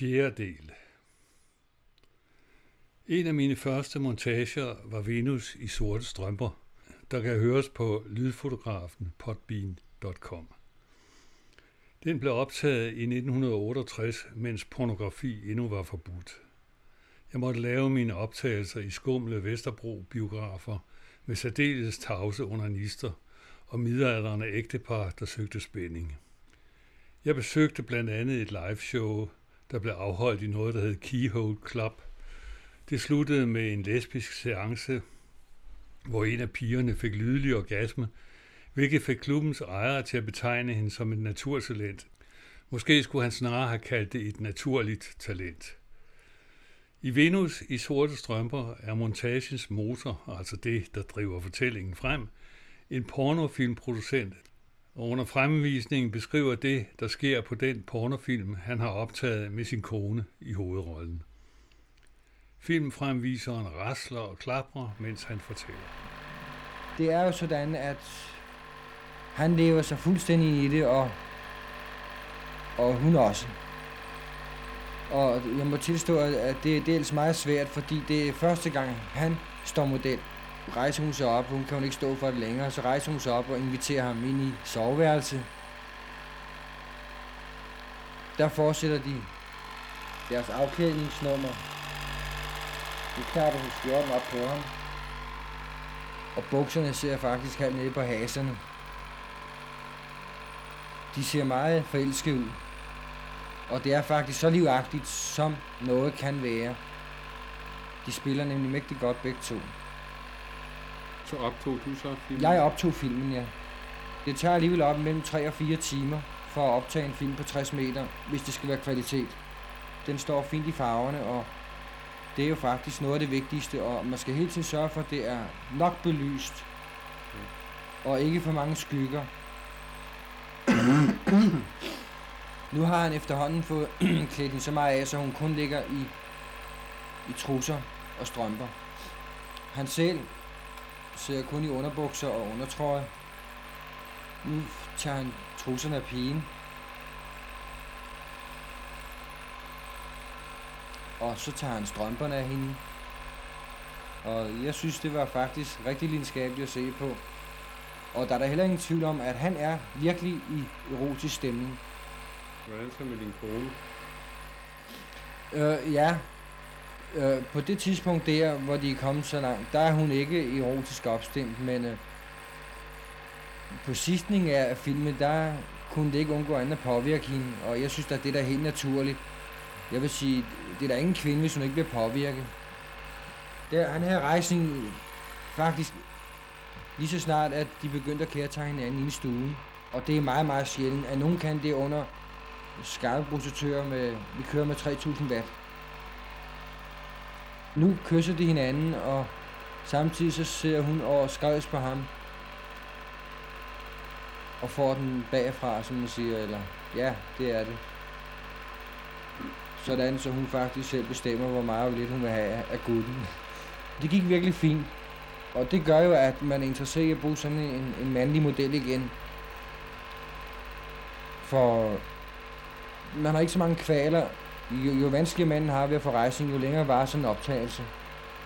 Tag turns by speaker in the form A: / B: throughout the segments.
A: Fjerde del. En af mine første montager var Venus i sorte strømper, der kan høres på lydfotografen potbean.com. Den blev optaget i 1968, mens pornografi endnu var forbudt. Jeg måtte lave mine optagelser i skumle Vesterbro biografer med særdeles tavse undernister og midalderne ægtepar, der søgte spænding. Jeg besøgte blandt andet et liveshow, der blev afholdt i noget, der hed Keyhole Club. Det sluttede med en lesbisk seance, hvor en af pigerne fik lydelig orgasme, hvilket fik klubbens ejere til at betegne hende som et naturtalent. Måske skulle han snarere have kaldt det et naturligt talent. I Venus i sorte strømper er montagens motor, altså det, der driver fortællingen frem, en pornofilmproducent, og under fremvisningen beskriver det, der sker på den pornofilm, han har optaget med sin kone i hovedrollen. Filmfremviseren rasler og klapper, mens han fortæller.
B: Det er jo sådan, at han lever sig fuldstændig i det, og, og hun også. Og jeg må tilstå, at det er dels meget svært, fordi det er første gang, han står model rejser hun sig op, hun kan jo ikke stå for det længere, så rejser hun sig op og inviterer ham ind i soveværelse. Der fortsætter de deres afklædningsnummer. Nu knapper hun skjorten op på ham. Og bukserne ser faktisk halvt nede på haserne. De ser meget forelskede ud. Og det er faktisk så livagtigt, som noget kan være. De spiller nemlig mægtig godt begge to.
C: Så optog du så filmen?
B: Jeg optog filmen, ja. Det tager alligevel op mellem 3 og 4 timer for at optage en film på 60 meter, hvis det skal være kvalitet. Den står fint i farverne, og det er jo faktisk noget af det vigtigste, og man skal hele tiden sørge for, at det er nok belyst, og ikke for mange skygger. nu har han efterhånden fået klædt hende så meget af, så hun kun ligger i, i trusser og strømper. Han selv sidder kun i underbukser og undertrøje. Nu tager han trusserne af pigen. Og så tager han strømperne af hende. Og jeg synes, det var faktisk rigtig lidenskabeligt at se på. Og der er der heller ingen tvivl om, at han er virkelig i erotisk stemning.
C: Hvordan så med din kone?
B: Øh, ja, øh, på det tidspunkt der, hvor de er kommet så langt, der er hun ikke erotisk opstemt, men øh, på sidstning af filmen, der kunne det ikke undgå andet at påvirke hende, og jeg synes at det er helt naturligt. Jeg vil sige, det er der ingen kvinde, hvis hun ikke bliver påvirket. Der, han her rejsning faktisk lige så snart, at de begyndte at kære hinanden i stuen. Og det er meget, meget sjældent, at nogen kan det under skarpe med, vi kører med 3000 watt nu kysser de hinanden, og samtidig så ser hun over skrevs på ham. Og får den bagfra, som man siger, eller ja, det er det. Sådan, så hun faktisk selv bestemmer, hvor meget og lidt hun vil have af gutten. Det gik virkelig fint. Og det gør jo, at man er interesseret i at bruge sådan en, en mandlig model igen. For man har ikke så mange kvaler jo, jo vanskeligere manden har ved at få rejsning, jo længere var sådan en optagelse.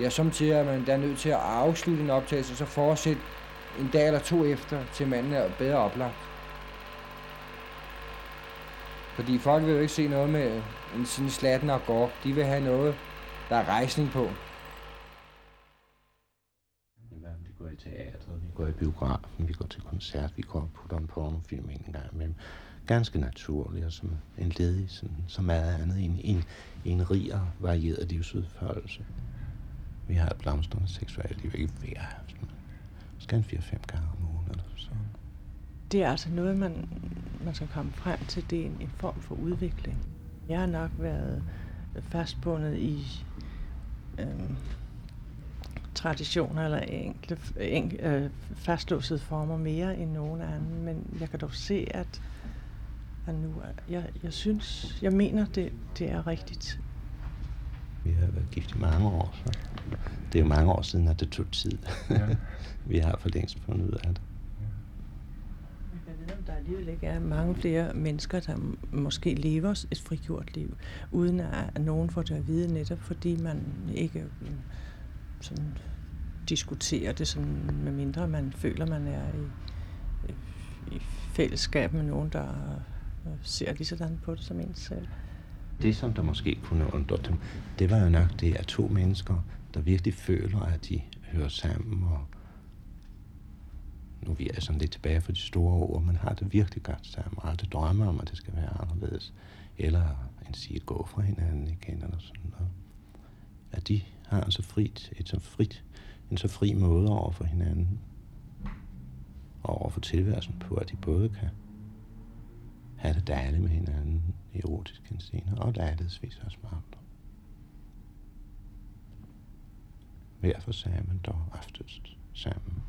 B: Ja, som til at man der nødt til at afslutte en optagelse, og så fortsætte en dag eller to efter, til manden er bedre oplagt. Fordi folk vil jo ikke se noget med en sådan slatten og går. De vil have noget, der er rejsning på.
D: Vi går i teatret, vi går i biografen, vi går til koncert, vi går og putter en pornofilm en gang imellem ganske naturlig og som en ledig, sådan, som er andet en, en, en rig og varieret livsudførelse. Vi har et blomstrende seksualliv, ikke hver skal en 4-5 gange om ugen eller sådan.
E: Det er altså noget, man, man skal komme frem til. Det er en, en form for udvikling. Jeg har nok været fastbundet i øhm, traditioner eller enkle, enk, øh, fastlåsede former mere end nogen anden, men jeg kan dog se, at og nu, jeg, jeg synes, jeg mener, det, det er rigtigt.
D: Vi har været gift i mange år, så det er jo mange år siden, at det tog tid. Ja. vi har for længst fundet ud af det.
E: Jeg ved, om der alligevel ikke er mange flere mennesker, der måske lever et frigjort liv, uden at nogen får det at vide netop, fordi man ikke øh, sådan diskuterer det, sådan, med mindre man føler, man er i, i fællesskab med nogen, der ser lige sådan på det som en selv.
D: Det, som der måske kunne undre dem, det var jo nok det, at to mennesker, der virkelig føler, at de hører sammen, og nu vi er sådan lidt tilbage for de store ord, man har det virkelig godt sammen, og aldrig drømmer om, at det skal være anderledes, eller en sige gå fra hinanden igen, eller sådan noget. At de har så frit, et så frit, en så fri måde over for hinanden, og over for tilværelsen på, at de både kan have det dejligt med hinanden i erotisk henseende, og lejlighedsvis også med andre. Hver for sig, men dog oftest sammen.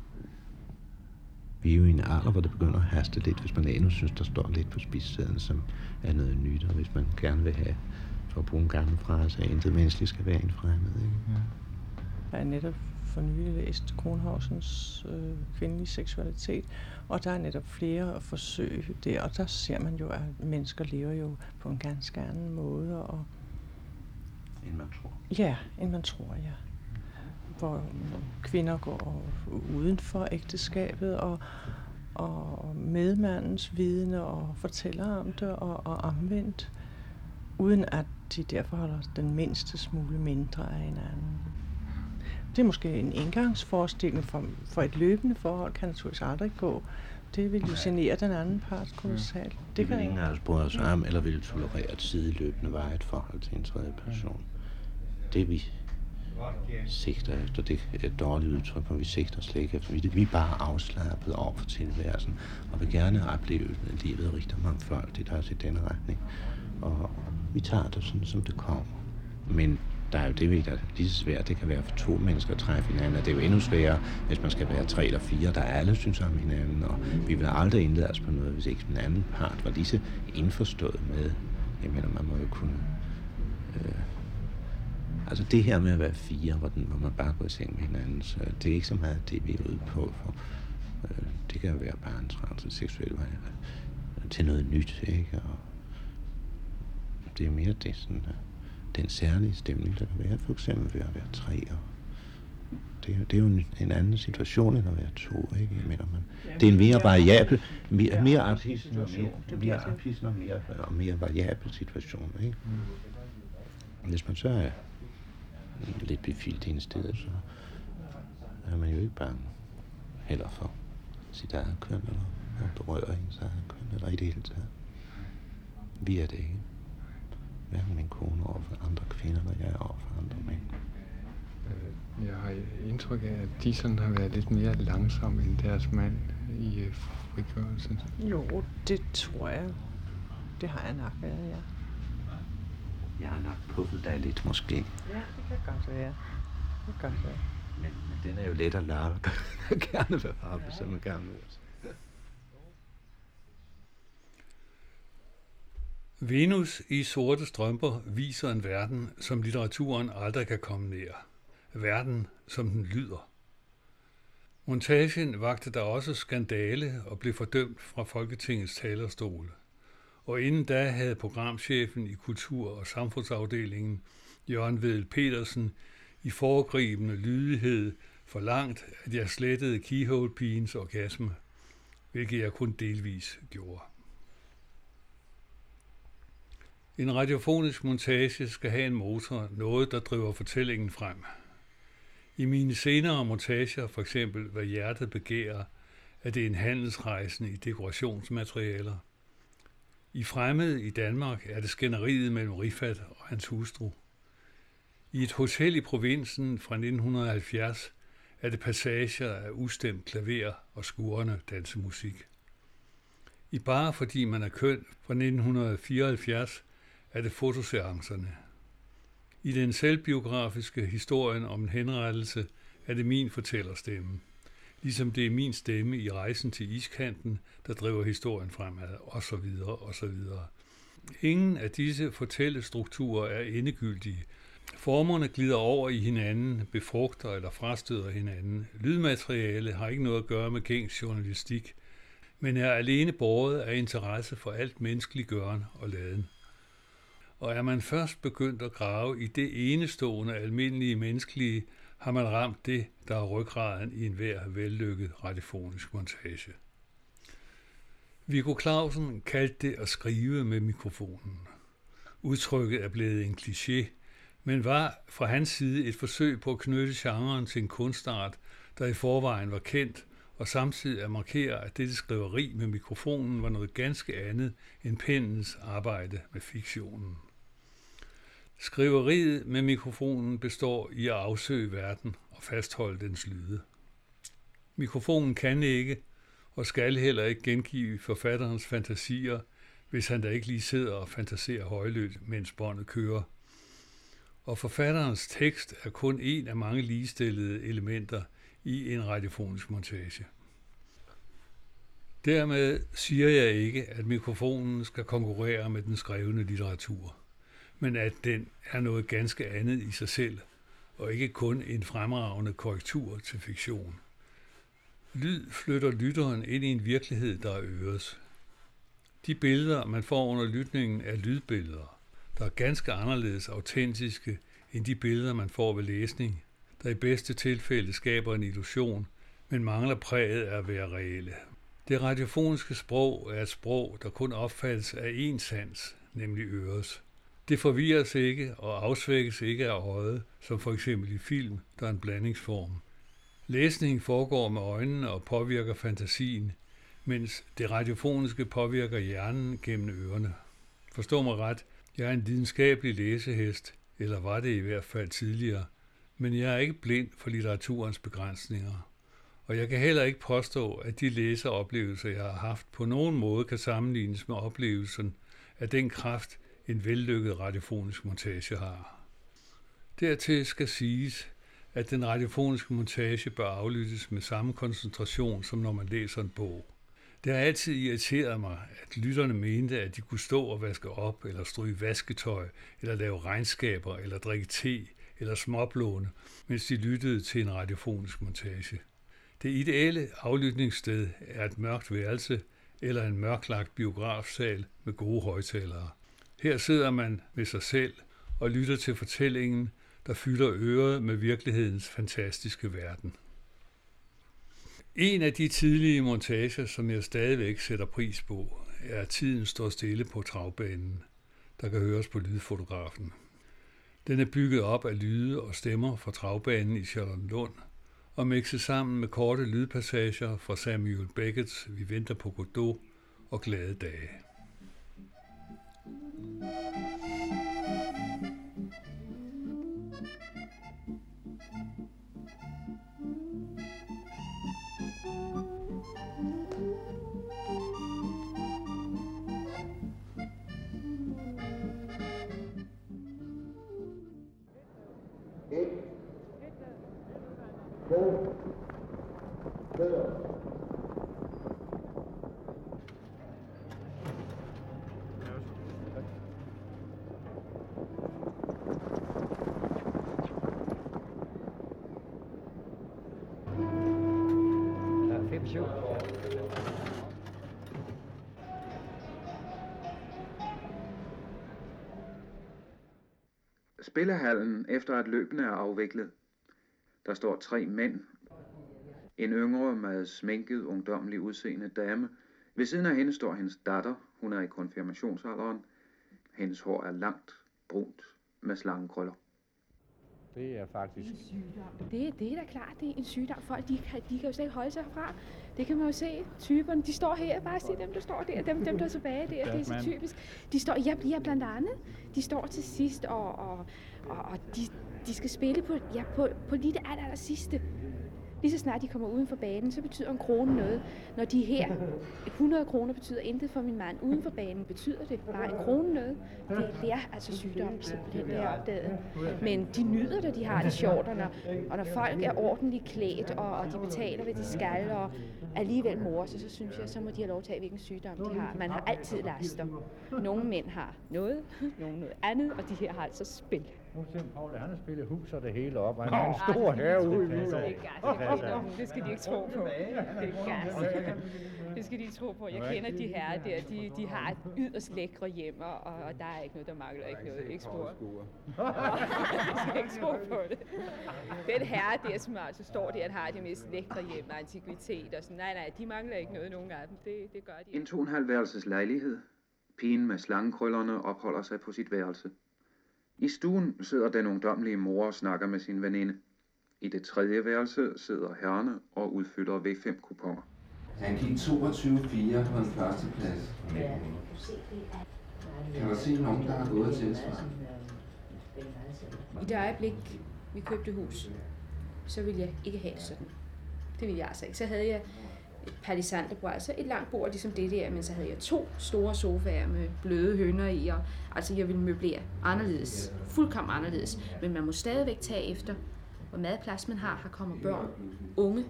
D: Vi er jo i en alder, hvor det begynder at haste lidt, hvis man endnu synes, der står lidt på spidsæden, som er noget nyt, og hvis man gerne vil have, for at bruge en gammel frase, at intet menneskeligt skal være en fremmed. Ikke? Ja.
E: Jeg er netop for nylig læst Kronhausens øh, kvindelige seksualitet, og der er netop flere forsøg der, og der ser man jo, at mennesker lever jo på en ganske anden måde. Og
D: end man tror.
E: Ja, end man tror, ja. Hvor kvinder går uden for ægteskabet, og, og medmandens vidne og fortæller om det, og, og omvendt, uden at de derfor holder den mindste smule mindre af hinanden. Det er måske en indgangsforestilling for, for et løbende forhold, kan naturligvis aldrig gå. Det vil jo genere den anden part kolossalt.
D: Det, det kan ingen af os bryde os om, eller vil tolerere et sideløbende var et forhold til en tredje person. Det vi sigter efter, det er et dårligt udtryk, for vi sigter slet ikke efter. Vi er bare afslappet over for tilværelsen, og vil gerne opleve livet rigtig mangfoldigt, altså i denne retning. Og vi tager det sådan, som det kommer. Men der er jo det, der er lige så svært, det kan være for to mennesker at træffe hinanden, og det er jo endnu sværere, hvis man skal være tre eller fire, der alle synes om hinanden, og vi vil aldrig indlade os på noget, hvis ikke den anden part var lige så indforstået med, jeg mener, man må jo kunne, øh, altså det her med at være fire, hvor, den, hvor man bare går i seng med hinanden, så det er ikke så meget det, vi er ude på, for øh, det kan jo være bare en seksuel vej til noget nyt, ikke, og det er mere det sådan, øh, den særlige stemning, der kan være, for eksempel ved at være tre. Og det, er, det er jo en, en anden situation, end at være to, ikke? Mener man. Det er en mere variabel, mere, mere artisten og mere, mere og mere, og mere variabel situation, ikke? Mm. Hvis man så er lidt befilt en sted, så er man jo ikke bange heller for sit eget køn, eller at berøre ens eget køn, eller i det hele taget. Vi er det ikke hverken min kone over for andre kvinder, eller jeg er over for andre mænd.
C: Øh, jeg har indtryk af, at de sådan har været lidt mere langsomme end deres mand i øh, frigørelsen.
E: Jo, det tror jeg. Det har jeg nok været, ja.
D: Jeg har nok puffet dig lidt, måske. Ja,
E: det kan godt være. Det kan godt være.
D: Men, men den er jo let at lave. gerne være oppe, så man gerne vil.
A: Venus i sorte strømper viser en verden, som litteraturen aldrig kan komme nær. Verden, som den lyder. Montagen vagte der også skandale og blev fordømt fra Folketingets talerstol. Og inden da havde programchefen i Kultur- og Samfundsafdelingen, Jørgen Vedel Petersen, i foregribende lydighed forlangt, at jeg slettede Keyhole-pigens orgasme, hvilket jeg kun delvis gjorde. En radiofonisk montage skal have en motor, noget der driver fortællingen frem. I mine senere montager, for eksempel Hvad hjertet begærer, er det en handelsrejsen i dekorationsmaterialer. I Fremmed i Danmark er det skænderiet mellem Rifat og hans hustru. I et hotel i provinsen fra 1970 er det passager af ustemt klaver og skurende dansemusik. I Bare fordi man er køn fra 1974 er det fotoseancerne. I den selvbiografiske historien om en henrettelse er det min fortællerstemme, ligesom det er min stemme i rejsen til iskanten, der driver historien fremad, osv. osv. Ingen af disse fortællestrukturer er endegyldige. Formerne glider over i hinanden, befrugter eller frastøder hinanden. Lydmateriale har ikke noget at gøre med gængs journalistik. men er alene båret af interesse for alt menneskelig gøren og laden. Og er man først begyndt at grave i det enestående almindelige menneskelige, har man ramt det, der er ryggraden i enhver vellykket radiofonisk montage. Viggo Clausen kaldte det at skrive med mikrofonen. Udtrykket er blevet en kliché, men var fra hans side et forsøg på at knytte genren til en kunstart, der i forvejen var kendt, og samtidig at markere, at dette skriveri med mikrofonen var noget ganske andet end pennens arbejde med fiktionen. Skriveriet med mikrofonen består i at afsøge verden og fastholde dens lyde. Mikrofonen kan ikke og skal heller ikke gengive forfatterens fantasier, hvis han da ikke lige sidder og fantaserer højlydt, mens båndet kører. Og forfatterens tekst er kun en af mange ligestillede elementer i en radiofonisk montage. Dermed siger jeg ikke, at mikrofonen skal konkurrere med den skrevne litteratur, men at den er noget ganske andet i sig selv, og ikke kun en fremragende korrektur til fiktion. Lyd flytter lytteren ind i en virkelighed, der er øres. De billeder, man får under lytningen, er lydbilleder, der er ganske anderledes autentiske end de billeder, man får ved læsning, der i bedste tilfælde skaber en illusion, men mangler præget af at være reelle. Det radiofoniske sprog er et sprog, der kun opfattes af én sans, nemlig øres. Det forvirres ikke og afsvækkes ikke af øjet, som for eksempel i film, der er en blandingsform. Læsningen foregår med øjnene og påvirker fantasien, mens det radiofoniske påvirker hjernen gennem ørerne. Forstå mig ret, jeg er en videnskabelig læsehest, eller var det i hvert fald tidligere, men jeg er ikke blind for litteraturens begrænsninger. Og jeg kan heller ikke påstå, at de læseoplevelser, jeg har haft, på nogen måde kan sammenlignes med oplevelsen af den kraft, en vellykket radiofonisk montage har. Dertil skal siges, at den radiofoniske montage bør aflyttes med samme koncentration, som når man læser en bog. Det har altid irriteret mig, at lytterne mente, at de kunne stå og vaske op, eller stryge vasketøj, eller lave regnskaber, eller drikke te, eller småblåne, mens de lyttede til en radiofonisk montage. Det ideelle aflytningssted er et mørkt værelse eller en mørklagt biografsal med gode højtalere. Her sidder man med sig selv og lytter til fortællingen, der fylder øret med virkelighedens fantastiske verden. En af de tidlige montager, som jeg stadigvæk sætter pris på, er Tiden står stille på travbanen, der kan høres på lydfotografen. Den er bygget op af lyde og stemmer fra travbanen i Charlottenlund og mixet sammen med korte lydpassager fra Samuel Beckett's Vi venter på Godot og Glade dage. Mm-hmm.
F: Spillehallen efter at løbene er afviklet. Der står tre mænd. En yngre med sminket, ungdomlig udseende dame. Ved siden af hende står hendes datter. Hun er i konfirmationsalderen. Hendes hår er langt, brunt, med slangekrøller.
G: Det er faktisk...
H: Det er en sygdom. Det, det er da klart, det er en sygdom. Folk, de kan, de kan jo slet ikke holde sig fra. Det kan man jo se. Typerne, de står her. Bare se dem, der står der. Dem, dem der er tilbage der. Det er så typisk. De står, ja, ja, blandt andet. De står til sidst, og, og, og, og de, de skal spille på, ja, på, på lige det aller, aller sidste. Lige så snart de kommer uden for banen, så betyder en krone noget. Når de her, 100 kroner betyder intet for min mand. Uden for banen betyder det bare en krone noget. Det, det er altså sygdom, simpelthen, det er opdaget. Men de nyder det, de har det sjovt, og når, og når folk er ordentligt klædt, og, og de betaler, hvad de skal, og alligevel mor sig, så synes jeg, så må de have lov til at hvilken sygdom de har. Man har altid laster. Nogle mænd har noget, nogle noget andet, og de her har altså spil.
G: Nu ser Paul, han har spillet hus og det hele op, han har en stor have ude i
H: Det er gas. Det skal de ikke tro på. Det er. Det skal de ikke tro på. Jeg kender de her der. De, de har et yderst lækre hjem, og, og der er ikke noget, der mangler ikke noget. Ikke spor. Jeg skal ikke tro på det. Den herre der, som altså står der, har det mest lækre hjem og antikvitet og sådan. Nej, nej, de mangler ikke noget, nogen af dem. Det, det gør de
F: En to og en halv værelses lejlighed. Pigen med slangekrøllerne opholder sig på sit værelse. I stuen sidder den ungdomlige mor og snakker med sin veninde. I det tredje værelse sidder herrene og udfylder V5-kuponer.
I: Han gik 22-4 på en førsteplads. Kan du se nogen, der har gået tilsvarende?
H: I det øjeblik, vi købte hus, så ville jeg ikke have det sådan. Det ville jeg altså ikke. Så havde jeg palisanderbord, altså et langt bord ligesom det der, men så havde jeg to store sofaer med bløde hønder i, og altså jeg ville møblere anderledes, fuldkommen anderledes, men man må stadigvæk tage efter, hvor meget plads man har. Her kommer børn, unge,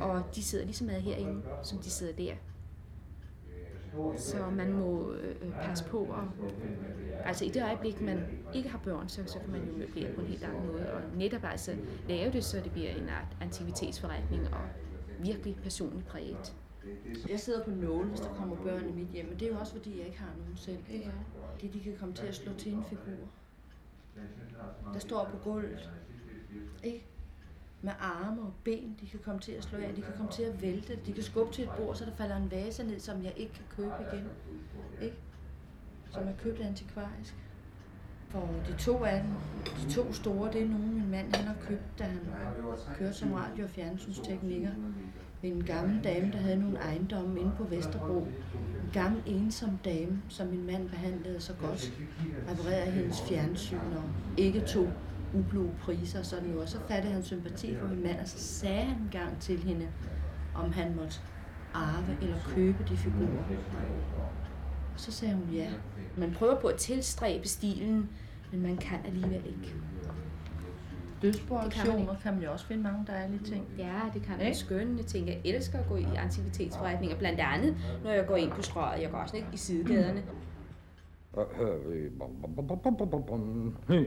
H: og de sidder lige meget herinde, som de sidder der. Så man må øh, øh, passe på. Og, altså i det øjeblik, man ikke har børn, så, så kan man jo møblere på en helt anden måde. Og netop altså lave det, så det bliver en art antikvitetsforretning og virkelig personligt præget.
J: Jeg sidder på nåle, hvis der kommer børn i mit hjem, men det er jo også fordi, jeg ikke har nogen selv. Ikke? Det de kan komme til at slå til en figur. Der står på gulvet. Ikke? Med arme og ben, de kan komme til at slå af, de kan komme til at vælte, de kan skubbe til et bord, så der falder en vase ned, som jeg ikke kan købe igen. Ikke? Som er købt antikvarisk. For de to af dem, de to store, det er nogen, min mand han har købt, da han kørte som radio- og fjernsynstekniker. Ved en gammel dame, der havde nogle ejendomme inde på Vesterbro. En gammel ensom dame, som min mand behandlede så godt. Reparerede hendes fjernsyn og ikke tog ublu priser og sådan noget. Så fattede han sympati for min mand, og så sagde han engang til hende, om han måtte arve eller købe de figurer. Og så sagde hun ja.
H: Man prøver på at tilstræbe stilen, men man kan alligevel ikke.
J: Dødsboaktioner kan man jo også finde mange dejlige ting.
H: Ja, det kan man
J: Ikke?
H: skønne ting. Jeg elsker at gå i aktivitetsforretninger, blandt andet, når jeg går ind på strøget. Jeg går også ikke i sidegaderne.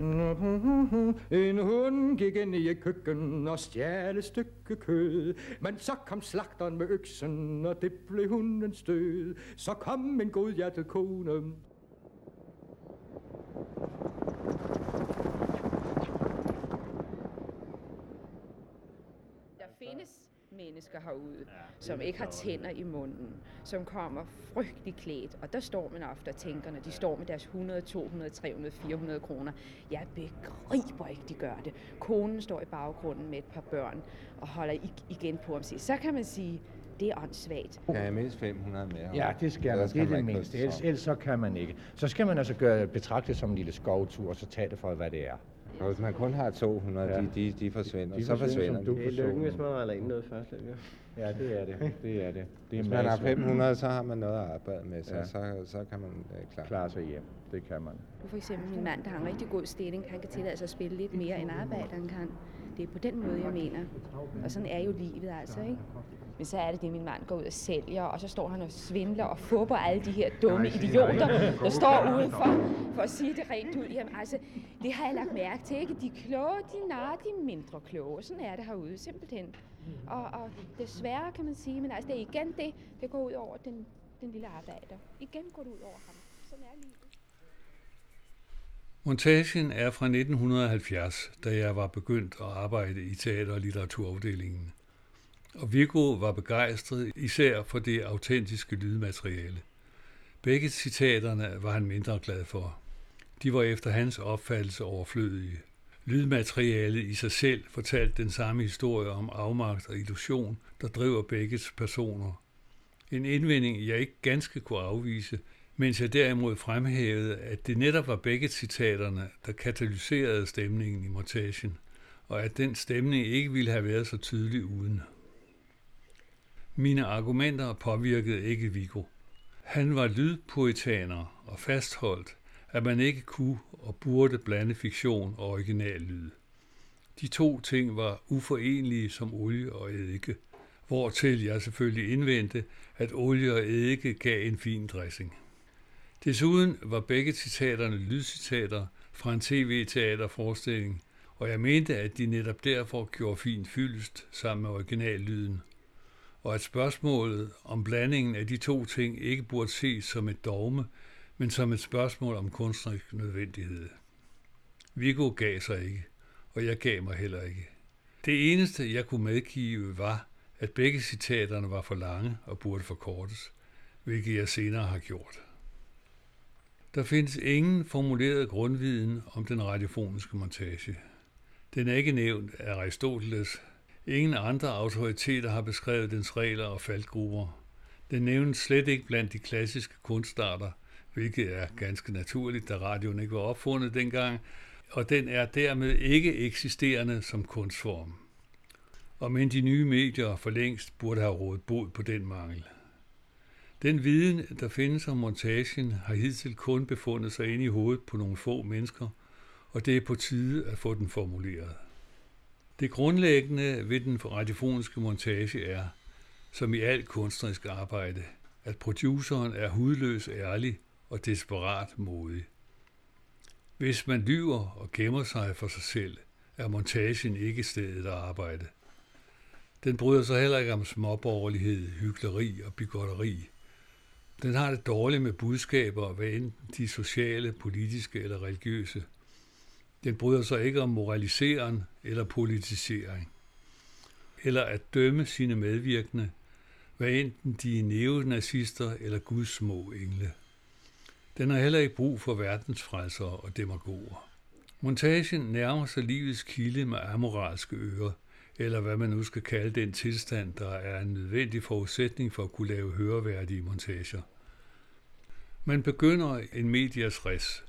K: En hund gik ind i et køkken og stjal et stykke kød. Men så kom slagteren med øksen, og det blev hundens død. Så kom en godhjertet kone.
H: Der findes mennesker herude, som ikke har tænder i munden, som kommer frygtelig klædt, og der står man ofte og tænker, når de står med deres 100, 200, 300, 400 kroner, jeg begriber ikke, de gør det. Konen står i baggrunden med et par børn og holder ig- igen på ham. Så kan man sige, det er åndssvagt.
D: Kan jeg mindst 500 mere?
G: Ja, det skal man.
D: Så
G: Det er det mindste. Ellers,
D: så-
G: ellers så kan man ikke. Så skal man altså gøre, betragte det som en lille skovtur, og så tage det for, hvad det er.
D: Og hvis man kun har 200,
G: Ja.
D: de, de, de forsvinder,
G: De
D: så
G: forsvinder,
D: de.
G: du Det er lykken, hvis
L: man regner ind noget først, ikke?
G: Ja, det er det. Det er det. det er
D: Hvis man har
G: masser.
D: 500, så har man noget at arbejde med, så,
G: Ja.
D: så, så kan man øh, klare
G: Klare sig hjem. Det kan man.
H: For eksempel min mand, der har en rigtig god stilling, han kan tillade sig at spille lidt mere end arbejderen kan. Det er på den måde, jeg mener. Og sådan er jo livet altså, ikke? Men så er det det, min mand går ud og sælger, og så står han og svindler og fupper alle de her dumme idioter, der står udenfor, for at sige det rent ud. Jamen altså, det har jeg lagt mærke til, ikke? De kloge, de narrer, de mindre kloge. Sådan er det herude, simpelthen. Og, og desværre kan man sige, men altså, det er igen det, det går ud over den, den lille arbejder. Igen går det ud over ham. Sådan er livet.
A: Montagen er fra 1970, da jeg var begyndt at arbejde i teater- og litteraturafdelingen. Og Viggo var begejstret især for det autentiske lydmateriale. Begge citaterne var han mindre glad for. De var efter hans opfattelse overflødige. Lydmaterialet i sig selv fortalte den samme historie om afmagt og illusion, der driver begges personer. En indvending, jeg ikke ganske kunne afvise, mens jeg derimod fremhævede, at det netop var begge citaterne, der katalyserede stemningen i montagen, og at den stemning ikke ville have været så tydelig uden. Mine argumenter påvirkede ikke Viggo. Han var lydpoetaner og fastholdt, at man ikke kunne og burde blande fiktion og original lyd. De to ting var uforenelige som olie og eddike, hvortil jeg selvfølgelig indvendte, at olie og eddike gav en fin dressing. Desuden var begge citaterne lydcitater fra en tv-teaterforestilling, og jeg mente, at de netop derfor gjorde fint fyldest sammen med originallyden, og at spørgsmålet om blandingen af de to ting ikke burde ses som et dogme, men som et spørgsmål om kunstnerisk nødvendighed. Viggo gav sig ikke, og jeg gav mig heller ikke. Det eneste, jeg kunne medgive, var, at begge citaterne var for lange og burde forkortes, hvilket jeg senere har gjort. Der findes ingen formuleret grundviden om den radiofoniske montage. Den er ikke nævnt af Aristoteles. Ingen andre autoriteter har beskrevet dens regler og faldgrupper. Den nævnes slet ikke blandt de klassiske kunstarter, hvilket er ganske naturligt, da radioen ikke var opfundet dengang, og den er dermed ikke eksisterende som kunstform. Og men de nye medier for længst burde have rådet bod på den mangel. Den viden, der findes om montagen, har hidtil kun befundet sig inde i hovedet på nogle få mennesker, og det er på tide at få den formuleret. Det grundlæggende ved den radiofoniske montage er, som i alt kunstnerisk arbejde, at produceren er hudløs ærlig og desperat modig. Hvis man lyver og gemmer sig for sig selv, er montagen ikke stedet at arbejde. Den bryder sig heller ikke om småborgerlighed, hyggeleri og bigotteri. Den har det dårligt med budskaber, hvad enten de sociale, politiske eller religiøse. Den bryder sig ikke om moraliseren eller politisering. Eller at dømme sine medvirkende, hvad enten de er neonazister eller Guds små engle. Den har heller ikke brug for verdensfrelsere og demagoger. Montagen nærmer sig livets kilde med amoralske ører, eller hvad man nu skal kalde den tilstand, der er en nødvendig forudsætning for at kunne lave høreværdige montager. Man begynder en medias res,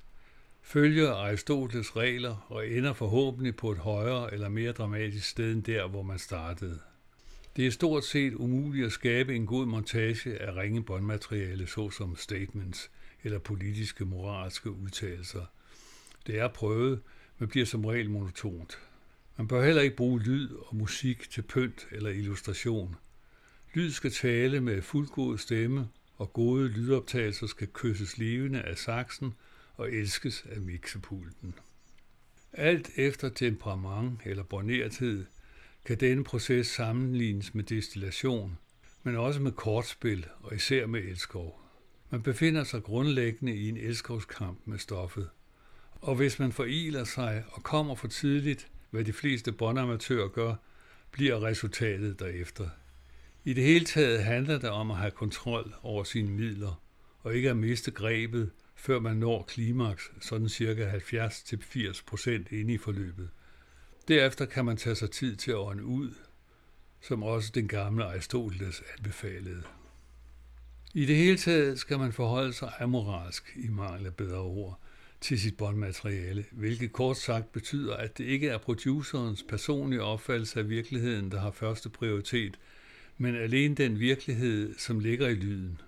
A: følger Aristoteles regler og ender forhåbentlig på et højere eller mere dramatisk sted end der, hvor man startede. Det er stort set umuligt at skabe en god montage af ringe båndmateriale, såsom statements eller politiske moralske udtalelser. Det er prøvet, men bliver som regel monotont. Man bør heller ikke bruge lyd og musik til pynt eller illustration. Lyd skal tale med fuldgod stemme, og gode lydoptagelser skal kysses levende af saksen og elskes af mixepulten. Alt efter temperament eller bornerthed kan denne proces sammenlignes med destillation, men også med kortspil og især med elskov. Man befinder sig grundlæggende i en elskovskamp med stoffet. Og hvis man foriler sig og kommer for tidligt, hvad de fleste båndamatører gør, bliver resultatet derefter. I det hele taget handler det om at have kontrol over sine midler, og ikke at miste grebet, før man når klimaks, sådan cirka 70-80 procent inde i forløbet. Derefter kan man tage sig tid til at ånde ud, som også den gamle Aristoteles anbefalede. I det hele taget skal man forholde sig amoralsk, i mangel af bedre ord, til sit båndmateriale, hvilket kort sagt betyder, at det ikke er producerens personlige opfattelse af virkeligheden, der har første prioritet, men alene den virkelighed, som ligger i lyden.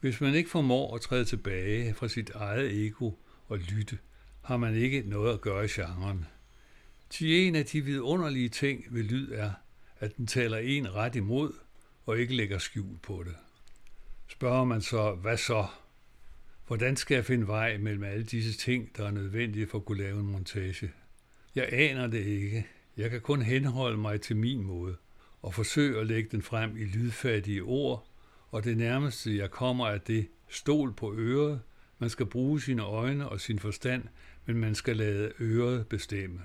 A: Hvis man ikke formår at træde tilbage fra sit eget ego og lytte, har man ikke noget at gøre i genren. Til en af de vidunderlige ting ved lyd er, at den taler en ret imod og ikke lægger skjul på det. Spørger man så, hvad så? Hvordan skal jeg finde vej mellem alle disse ting, der er nødvendige for at kunne lave en montage? Jeg aner det ikke. Jeg kan kun henholde mig til min måde og forsøge at lægge den frem i lydfattige ord, og det nærmeste jeg kommer er det stol på øret. Man skal bruge sine øjne og sin forstand, men man skal lade øret bestemme.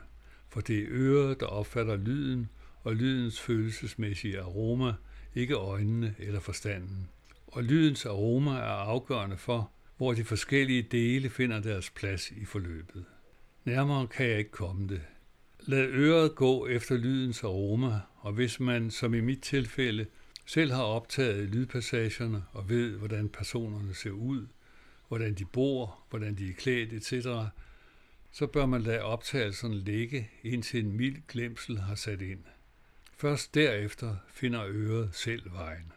A: For det er øret, der opfatter lyden og lydens følelsesmæssige aroma, ikke øjnene eller forstanden. Og lydens aroma er afgørende for, hvor de forskellige dele finder deres plads i forløbet. Nærmere kan jeg ikke komme det. Lad øret gå efter lydens aroma, og hvis man, som i mit tilfælde, selv har optaget lydpassagerne og ved, hvordan personerne ser ud, hvordan de bor, hvordan de er klædt, etc., så bør man lade optagelserne ligge, indtil en mild glemsel har sat ind. Først derefter finder øret selv vejen.